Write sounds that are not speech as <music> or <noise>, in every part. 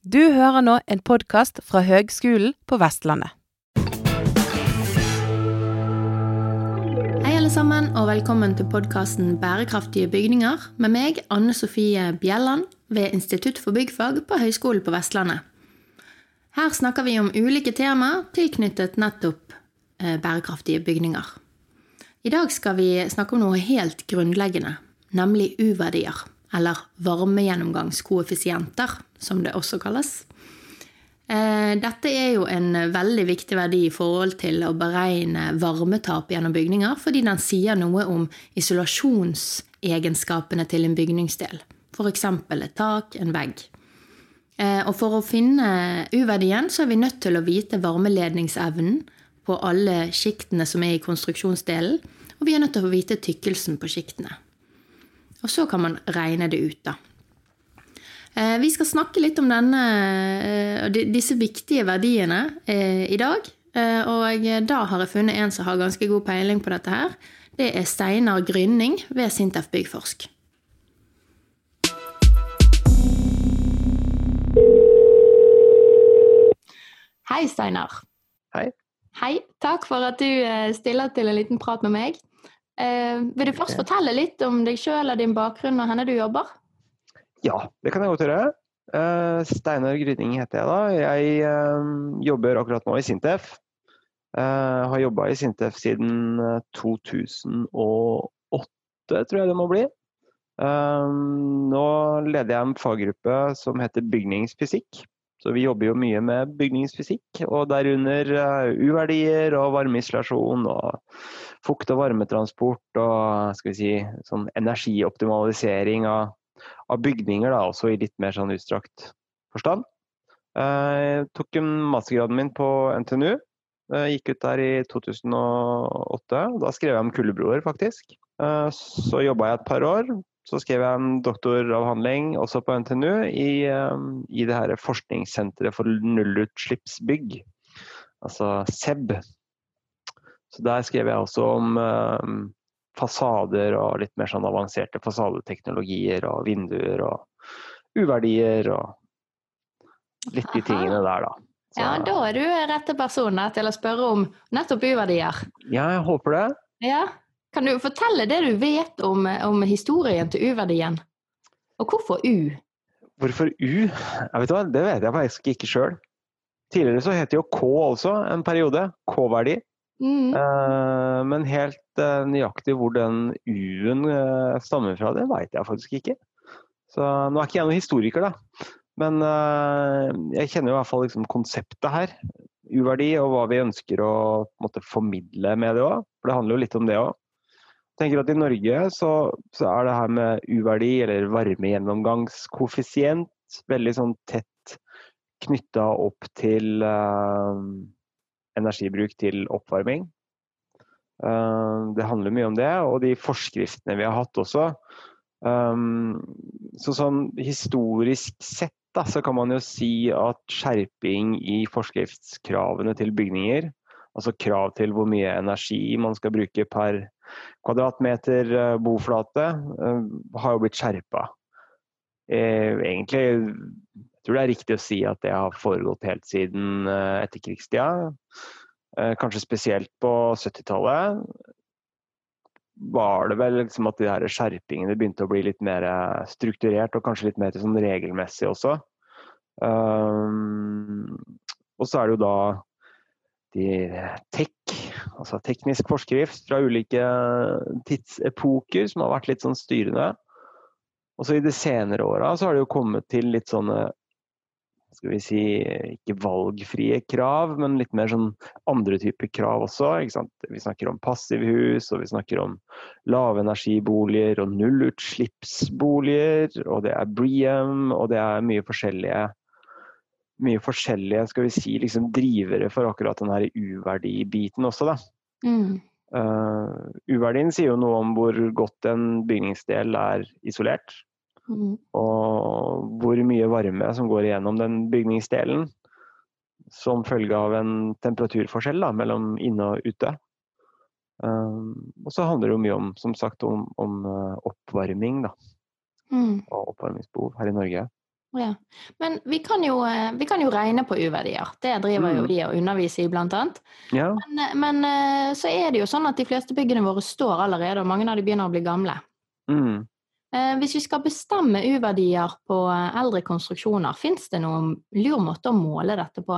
Du hører nå en podkast fra Høgskolen på Vestlandet. Hei alle sammen, og velkommen til podkasten Bærekraftige bygninger med meg, Anne Sofie Bjelland, ved Institutt for byggfag på Høgskolen på Vestlandet. Her snakker vi om ulike temaer tilknyttet nettopp eh, bærekraftige bygninger. I dag skal vi snakke om noe helt grunnleggende, nemlig U-verdier, eller varmegjennomgangskoeffisienter, som det også kalles. Eh, dette er jo en veldig viktig verdi i forhold til å beregne varmetap gjennom bygninger, fordi den sier noe om isolasjonsegenskapene til en bygningsdel. F.eks. et tak, en vegg. Eh, og for å finne U-verdien, så er vi nødt til å vite varmeledningsevnen på alle sjiktene som er i konstruksjonsdelen, og vi er nødt til å vite tykkelsen på sjiktene. Og så kan man regne det ut, da. Eh, vi skal snakke litt om denne, eh, disse viktige verdiene i dag. Og da har jeg funnet en som har ganske god peiling på dette her. Det er Steinar Grynning ved Sintef Byggforsk. Hei, Steinar. Hei. Hei. Takk for at du eh, stiller til en liten prat med meg. Eh, vil du først fortelle litt om deg sjøl og din bakgrunn og hvor du jobber? Ja, det kan jeg godt gjøre. Eh, Steinar Gryning heter jeg da. Jeg eh, jobber akkurat nå i Sintef. Uh, har jobba i Sintef siden 2008, tror jeg det må bli. nå leder jeg en faggruppe som heter bygningsfysikk. Så vi jobber jo mye med bygningsfysikk, og derunder uverdier U-verdier og varmeisolasjon og fukt- og varmetransport og skal vi si, sånn energioptimalisering av, av bygninger, da, også i litt mer sånn utstrakt forstand. Eh, jeg tok mastergraden min på NTNU. Jeg gikk ut der i 2008. Da skrev jeg om kullebroer, faktisk. Eh, så jobba jeg et par år. Så skrev jeg en doktoravhandling også på NTNU i, ehm, i det her forskningssenteret for nullutslippsbygg, altså SEB. Så der skrev jeg også om um, fasader og litt mer sånn avanserte fasadeteknologier og vinduer og uverdier og litt de tingene der, da. Så, ja, da er du rette personen til å spørre om nettopp uverdier. Ja, jeg håper det. Ja. Kan du fortelle det du vet om, om historien til U-verdien? Og hvorfor U? Hvorfor U? Jeg vet det vet jeg faktisk ikke sjøl. Tidligere så het det jo K også en periode. K-verdi. Mm. Uh, men helt uh, nøyaktig hvor den U-en uh, stammer fra, det veit jeg faktisk ikke. Så nå er ikke jeg noen historiker, da. Men jeg kjenner jo i hvert fall liksom, konseptet her. U-verdi og hva vi ønsker å måtte, formidle med det òg. For det handler jo litt om det òg tenker at I Norge så, så er det her med U-verdi, eller varmegjennomgangskoeffisient, veldig sånn tett knytta opp til uh, energibruk til oppvarming. Uh, det handler mye om det, og de forskriftene vi har hatt også. Um, så sånn historisk sett da, så kan man jo si at skjerping i forskriftskravene til bygninger, altså krav til hvor mye energi man skal bruke per kvadratmeter eh, boflate eh, har jo blitt skjerpa. Eh, egentlig jeg tror det er riktig å si at det har foregått helt siden etterkrigstida. Kanskje spesielt på 70-tallet var det vel liksom at de her skjerpingene begynte å bli litt mer strukturert, og kanskje litt mer sånn regelmessig også. Um, og så er det jo da de tech altså teknisk forskrift fra ulike tidsepoker som har vært litt sånn styrende. Og så i de senere åra så har det jo kommet til litt sånne skal vi si, ikke valgfrie krav, men litt mer sånn andre typer krav også. Vi snakker om passivhus, og vi snakker om lavenergiboliger og nullutslippsboliger. Og det er Bream, og det er mye forskjellige mye forskjellige skal vi si, liksom drivere for akkurat den uverdibiten også. Da. Mm. Uh, uverdien sier jo noe om hvor godt en bygningsdel er isolert. Mm. Og hvor mye varme som går igjennom den bygningsdelen som følge av en temperaturforskjell da, mellom inne og ute. Uh, og så handler det jo mye om, som sagt, om, om uh, oppvarming. Da. Mm. Og oppvarmingsbehov her i Norge. Ja. Men vi kan, jo, eh, vi kan jo regne på U-verdier. Det driver jo de vi og underviser i, blant annet. Ja. Men, eh, men eh, så er det jo sånn at de fleste byggene våre står allerede, og mange av de begynner å bli gamle. Mm. Hvis vi skal bestemme U-verdier på eldre konstruksjoner, fins det noen lur måte å måle dette på?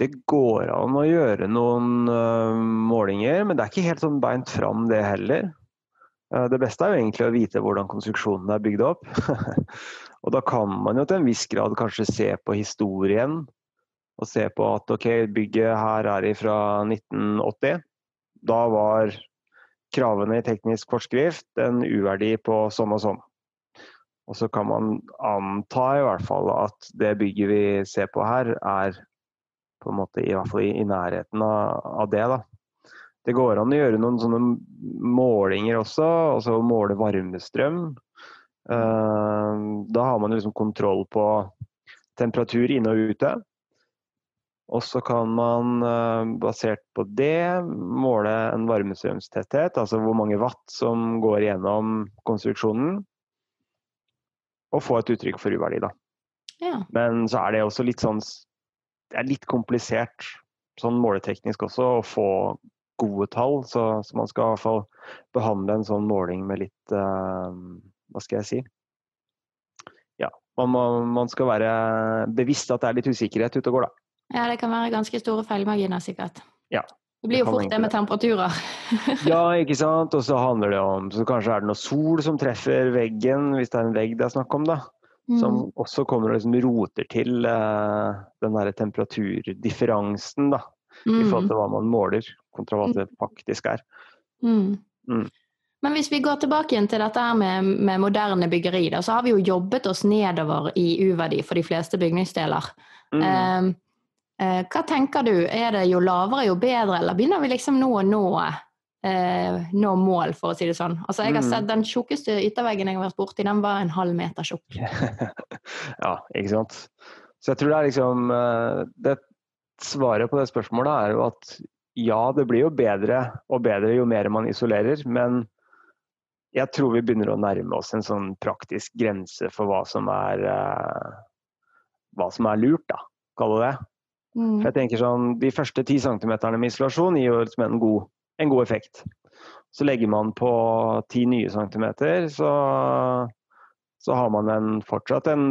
Det går an å gjøre noen målinger, men det er ikke helt sånn beint fram det heller. Eh, det beste er jo egentlig å vite hvordan konstruksjonen er bygd opp. <laughs> og da kan man jo til en viss grad kanskje se på historien. Og se på at ok, bygget her er fra 1980. Da var kravene i teknisk forskrift en uverdi på sånn og sånn. Og så kan man anta i hvert fall at det bygget vi ser på her, er på en måte i hvert fall i, i nærheten av, av det. da. Det går an å gjøre noen sånne målinger også, altså måle varmestrøm. Eh, da har man liksom kontroll på temperatur inne og ute. Og så kan man eh, basert på det måle en varmestrømstetthet, altså hvor mange watt som går gjennom konstruksjonen. Og få et uttrykk for uverdi, da. Ja. Men så er det også litt sånn Det er litt komplisert sånn måleteknisk også å få gode tall. Så, så man skal i hvert fall behandle en sånn måling med litt uh, Hva skal jeg si? Ja, man, man skal være bevisst at det er litt usikkerhet ute og går, da. ja, det kan være ganske store feilmarginer, sikkert. Ja, Det blir jo fort det med temperaturer. <laughs> Ja, ikke sant. Og så handler det om Så kanskje er det noe sol som treffer veggen, hvis det er en vegg det er snakk om, da. Som Mm. også kommer og liksom roter til uh, den derre temperaturdifferansen, da. I forhold Mm. til hva man måler, kontra hva det faktisk er. Mm. Mm. Men hvis vi går tilbake igjen til dette her med, med moderne byggeri, da, så har vi jo jobbet oss nedover i U-verdi for de fleste bygningsdeler. Mm. Eh, eh, hva tenker du, er det jo lavere jo bedre, eller begynner vi liksom nå å nå, eh, nå mål, for å si det sånn? Altså, jeg har Mm. sett den tjukkeste ytterveggen jeg har vært borti, den var en halv meter tjukk. <laughs> ja, ikke sant. Så jeg tror det er liksom eh, det, Svaret på det spørsmålet er jo at ja, det blir jo bedre og bedre jo mer man isolerer, men jeg tror vi begynner å nærme oss en sånn praktisk grense for hva som er eh, hva som er lurt, da, kalle det. Mm. For jeg tenker sånn, De første 10 centimeterne med isolasjon gir jo en god, en god effekt. Så legger man på 10 nye centimeter, så, så har man en, fortsatt en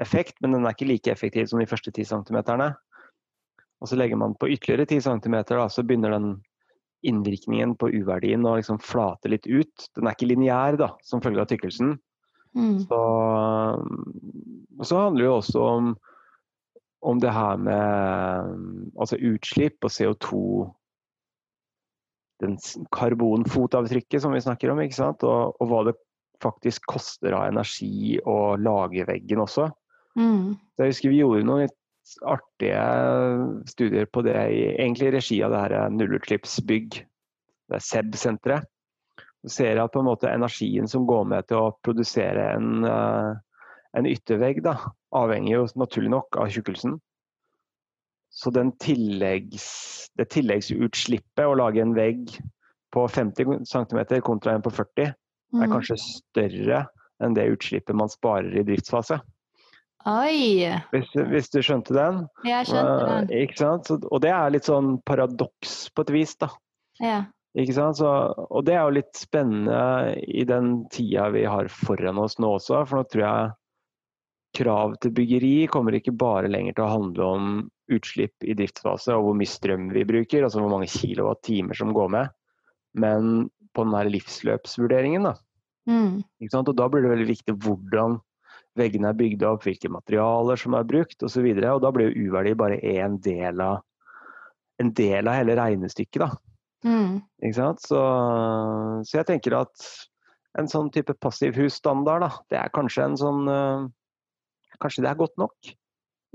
effekt, men den er ikke like effektiv som de første 10 cm. Og så legger man på ytterligere 10 cm, da, så begynner den innvirkningen på U-verdien å liksom flate litt ut. Den er ikke lineær da, som følge av tykkelsen. Mm. Så, og så handler det jo også om, om det her med altså utslipp og CO2 den karbonfotavtrykket som vi snakker om, ikke sant? Og, og hva det faktisk koster av energi å lage veggen også. Mm. Jeg husker vi gjorde noen litt artige studier på det i egentlig regi av det her nullutslippsbygg, det er SEB-senteret. Du ser at på en måte energien som går med til å produsere en, eh, en yttervegg, da, avhenger jo naturlig nok av tjukkelsen. Så den tilleggs, det tilleggsutslippet å lage en vegg på 50 cm kontra en på 40 er Mm. kanskje større enn det utslippet man sparer i driftsfase. Oi! Hvis, hvis du skjønte den? Jeg skjønte den. Uh, Ikke sant? Så, og det er litt sånn paradoks på et vis, da. Ja. Ikke sant? Så, og det er jo litt spennende i den tida vi har foran oss nå også, for nå tror jeg krav til byggeri kommer ikke bare lenger til å handle om utslipp i driftsfase og hvor mye strøm vi bruker, altså hvor mange kilowatt-timer som går med, men på den her livsløpsvurderingen. da. Mm. Ikke sant? Og da blir det veldig viktig hvordan veggene er bygd opp, hvilke materialer som er brukt osv. Da blir jo uverdi bare en del av, en del av hele regnestykket. Mm. Så, så jeg tenker at en sånn type passivhusstandard, da, det er kanskje en sånn øh, Kanskje det er godt nok.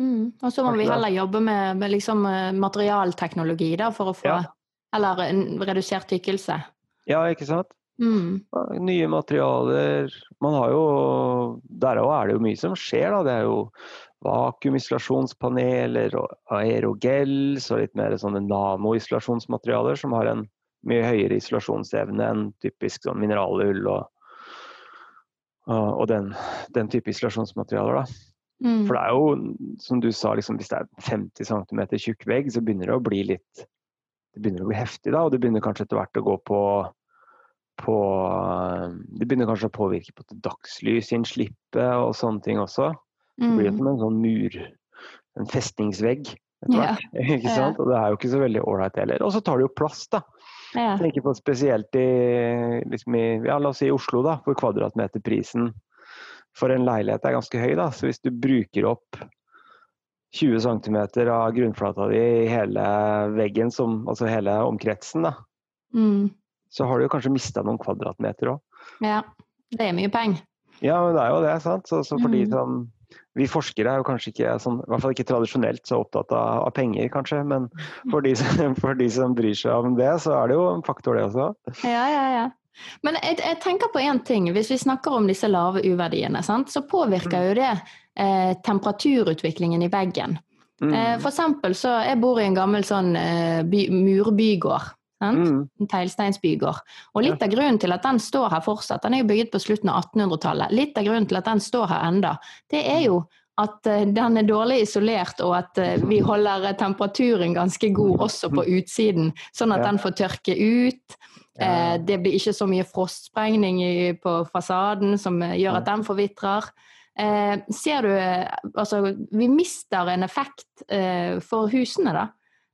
Mm. Og så må Kanskje vi heller jobbe med, med liksom eh, materialteknologi da, for å få Ja. Eller en redusert tykkelse. Ja, ikke sant? Mm. Nye materialer. Man har jo Der òg er det jo mye som skjer, da. Det er jo vakuumisolasjonspaneler og aerogels og litt mer sånne nanoisolasjonsmaterialer som har en mye høyere isolasjonsevne enn typisk sånn mineralull og, og den, den, type isolasjonsmaterialer. da. Mm. For det er jo, som du sa, liksom, hvis det er 50 cm tjukk vegg, så begynner det å bli litt Det begynner å bli heftig, da. Og det begynner kanskje etter hvert å gå på, på Det begynner kanskje å påvirke på dagslysinnslippet og sånne ting også. Det blir mm. som en sånn mur, en festningsvegg. Ja. <laughs> ikke sant? Og det er jo ikke så veldig ålreit heller. Og så tar det jo plass, da. Ja. Tenker på spesielt i, liksom i ja, la oss si Oslo, da, hvor kvadratmeterprisen for en leilighet er ganske høy. Da. Så hvis du bruker opp 20 cm av grunnflata di i hele veggen, som, altså hele omkretsen, da, mm. Så har du kanskje mista noen kvadratmeter òg. Ja, det er mye penger. Ja, men det er jo det. sant? Så, så fordi mm. sånn vi forskere er jo kanskje ikke sånn, i hvert fall ikke tradisjonelt så opptatt av, av penger, kanskje. Men for de, som, <laughs> for de, som, bryr seg om det, så er det jo en faktor, det også. Ja, ja, ja. Men jeg, jeg tenker på én ting. Hvis vi snakker om disse lave uverdiene, sant? så påvirker jo det eh, temperaturutviklingen i veggen. Mm. Eh, for eksempel så Jeg bor i en gammel sånn eh, by, murbygård. Mm. En teglsteinsbygård. Og litt av grunnen til at den står her fortsatt, den er jo bygget på slutten av 1800-tallet, litt av grunnen til at den står her enda, det er jo at eh, den er dårlig isolert, og at eh, vi holder temperaturen ganske god også på utsiden, sånn at den får tørke ut. Eh, det blir ikke så mye frostsprengning på fasaden som gjør at den forvitrer. Ser du Altså, vi mister en effekt for husene, da.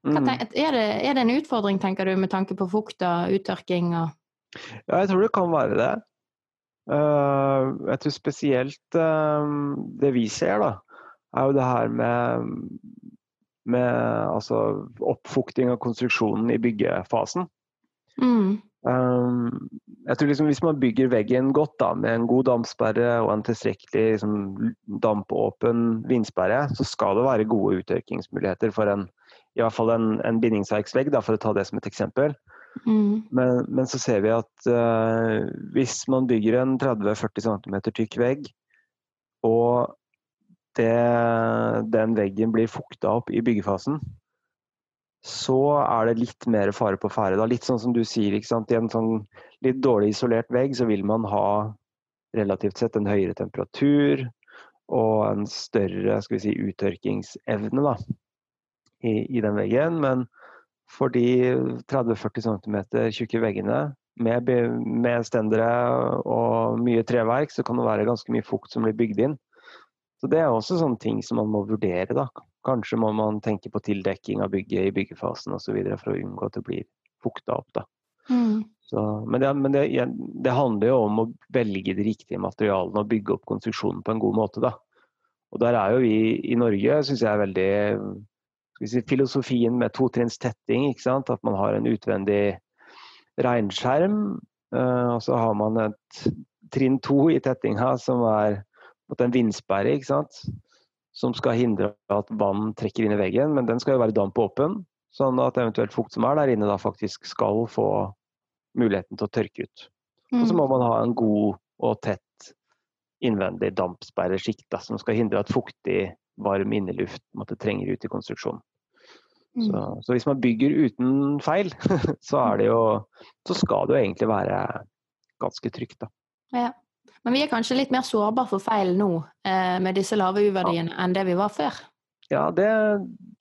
Mm. Tenker, er, det, er, det, en utfordring, tenker du, med tanke på fukt og uttørking? Og... Ja, jeg tror det kan være det. Uh, jeg tror spesielt uh, det vi ser, da, er jo det her med, med altså, oppfukting av konstruksjonen i byggefasen. Mm. Um, jeg tror liksom Hvis man bygger veggen godt da, med en god dampsperre og en tilstrekkelig liksom, dampåpen vindsperre, så skal det være gode uttørkingsmuligheter for en, i hvert fall en, en bindingsverksvegg, da, for å ta det som et eksempel. Mm. Men, men, så ser vi at uh, hvis man bygger en 30-40 cm tykk vegg, og det, den veggen blir fukta opp i byggefasen, så er det litt mer fare på ferde. Litt sånn som du sier, i en sånn litt dårlig isolert vegg så vil man ha relativt sett en høyere temperatur og en større skal vi si, uttørkingsevne. Da i, i den veggen. Men for de 30-40 cm tjukke veggene med, med, stendere og mye treverk, så kan det være ganske mye fukt som blir bygd inn. Så Det er også sånne ting som man må vurdere. da. Kanskje må man tenke på tildekking av bygget i byggefasen osv. for å unngå at det blir fukta opp. da. Mm. Så, men, det, men det, det, handler jo om å velge de riktige materialene og bygge opp konstruksjonen på en god måte. da. Og Der er jo vi i Norge synes jeg er veldig si, filosofien med totrinnstetting. At man har en utvendig regnskjerm, uh, og så har man et trinn to i tettinga som er en vindsperre. Som skal hindre at vann trekker inn i veggen, men den skal jo være dampåpen. Sånn at eventuelt fukt som er der inne, da faktisk skal få muligheten til å tørke ut. Mm. Og så må man ha en god og tett innvendig dampsperresjikt som skal hindre at fuktig varm inneluft måtte trenger ut i konstruksjonen. Mm. Så, så, hvis man bygger uten feil, <laughs> så, jo, så skal det jo egentlig være ganske trygt. Da. Ja. Men vi er kanskje litt mer sårbare for feil nå eh, med disse lave U-verdiene ja. enn det vi var før? Ja, det,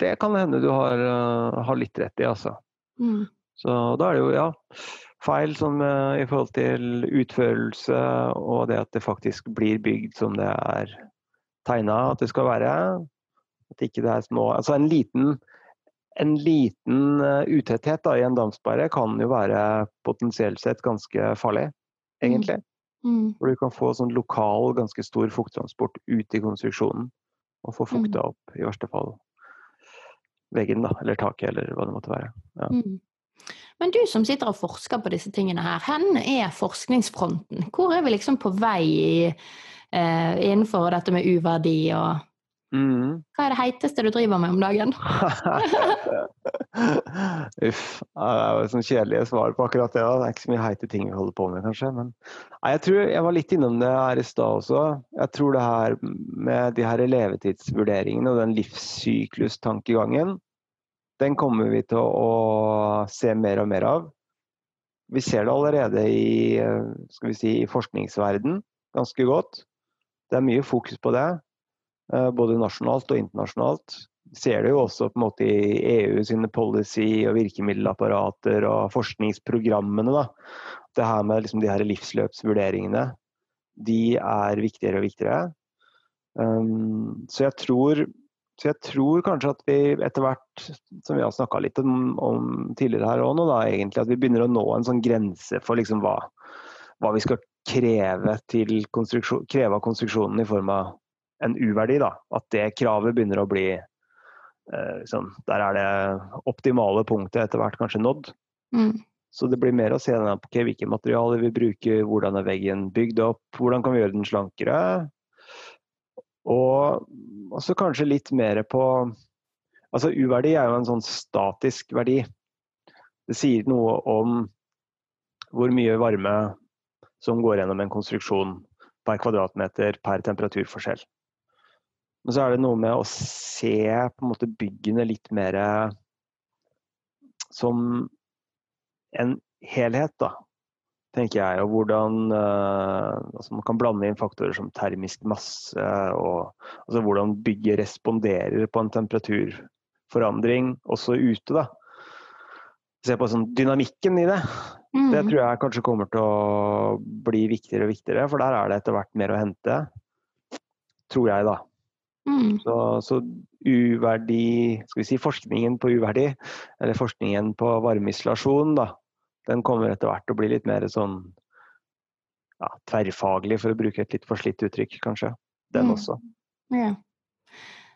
det kan hende du har, uh, har, litt rett i, altså. Mm. Så da er det jo, ja feil som, uh, i forhold til utførelse og det at det faktisk blir bygd som det er tegna at det skal være. At ikke det er små Altså en liten, en liten uh, utetthet da, i en dampsperre kan jo være potensielt sett ganske farlig, egentlig. Mm. Mm. Hvor du kan få sånn lokal, ganske stor fukttransport ut i konstruksjonen. Og få fukta mm. opp, i verste fall, veggen, da, eller taket, eller hva det måtte være. Ja. Mm. Men du som sitter og forsker på disse tingene her, hvor er forskningsfronten? Hvor er vi liksom på vei i eh, innenfor dette med uverdi og mm. Hva er det heiteste du driver med om dagen? <laughs> Uff. Det er jo sånn kjedelige svar på akkurat det. Det er ikke så mye heite ting vi holder på med, kanskje. Men nei, jeg tror jeg var litt innom det her i stad også. Jeg tror det her med de her levetidsvurderingene og den livssyklustankegangen, den kommer vi til å se mer og mer av. Vi ser det allerede i, skal vi si, i forskningsverden ganske godt. Det er mye fokus på det, eh, både nasjonalt og internasjonalt. Vi ser det jo også på en måte i EU sine policy- og virkemiddelapparater og forskningsprogrammene. da. Det her med liksom de her livsløpsvurderingene, de er viktigere og viktigere. Um, så, jeg tror, så jeg tror kanskje at vi etter hvert, som vi har snakka litt om, om, tidligere her òg, da, egentlig, at vi begynner å nå en sånn grense for liksom hva, hva vi skal kreve, kreve, av konstruksjonen i form av en uverdi. Da. At det kravet begynner å bli eh, sånn, Der er det optimale punktet etter hvert kanskje nådd. Mm. Så det blir mer å se på okay, hvilke materialer vi bruker, hvordan er veggen bygd opp, hvordan kan vi gjøre den slankere. Og også kanskje litt mer på Altså uverdi er jo en sånn statisk verdi. Det sier noe om hvor mye varme som går gjennom en konstruksjon per kvadratmeter per temperaturforskjell. Men så er det noe med å se på en måte byggene litt mer som en helhet, da, tenker jeg. Og hvordan uh, altså Man kan blande inn faktorer som termisk masse, og altså hvordan bygget responderer på en temperaturforandring også ute. da. Se på sånn dynamikken i det. Mm. Det tror jeg kanskje kommer til å bli viktigere og viktigere, for der er det etter hvert mer å hente. Tror jeg, da. Mm. Så, så, uverdi Skal vi si forskningen på uverdi, eller forskningen på varmeisolasjon, da, den kommer etter hvert til å bli litt mer sånn ja, tverrfaglig, for å bruke et litt forslitt uttrykk, kanskje. Den mm. også. Ja.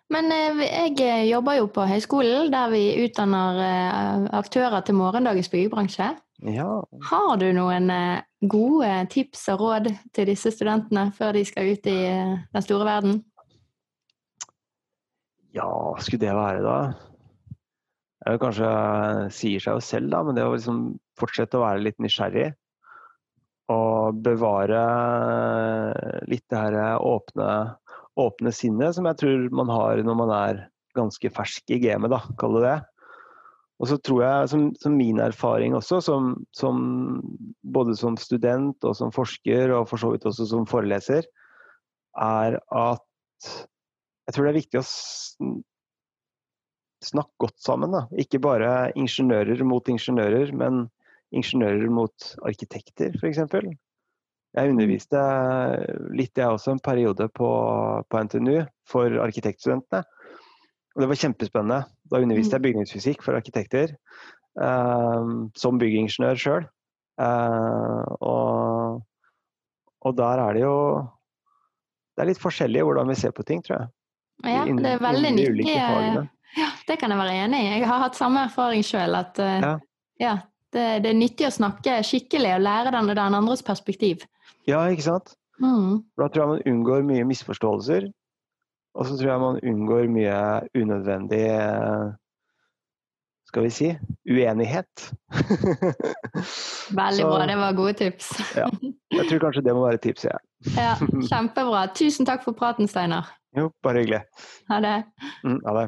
Men eh, jeg eh, jobber jo på høyskolen, der vi utdanner eh, aktører til morgendagens byggebransje. Ja. Har du noen gode tips og råd til disse studentene før de skal ut i den store verden? Ja, skulle det være da? Det kanskje sier seg jo selv, da, men det å liksom fortsette å være litt nysgjerrig. Og bevare litt det her åpne åpne sinnet som jeg tror man har når man er ganske fersk i gamet, da, kall det det. Og så tror jeg, som, som min erfaring også, som, som, både som student og som forsker, og for så vidt også som foreleser, er at jeg tror det er viktig å snakke godt sammen. Da. Ikke bare ingeniører mot ingeniører, men ingeniører mot arkitekter, f.eks. Jeg mm. underviste litt, jeg også, en periode på, på NTNU for arkitektstudentene. Og det var kjempespennende. Da underviste jeg mm. bygningsfysikk for arkitekter. Uh, som byggingeniør sjøl. Eh, og, og, der er det jo Det er litt forskjellig hvordan vi ser på ting, tror jeg. Ja, det er veldig nyttig. Ja, det kan jeg være enig i. Jeg har hatt samme erfaring sjøl. At uh, ja. ja det, det, er nyttig å snakke skikkelig og lære den, den andres perspektiv. Ja, ikke sant? Mm. Da tror jeg man unngår mye misforståelser. Og så tror jeg man unngår mye unødvendig skal vi si uenighet. <laughs> Veldig så, bra, det var gode tips. ja, jeg tror kanskje det må være tipset, ja. ja. <laughs> Kjempebra. Tusen takk for praten, Steinar. Jo, bare hyggelig. Ha det. Mm, ha det.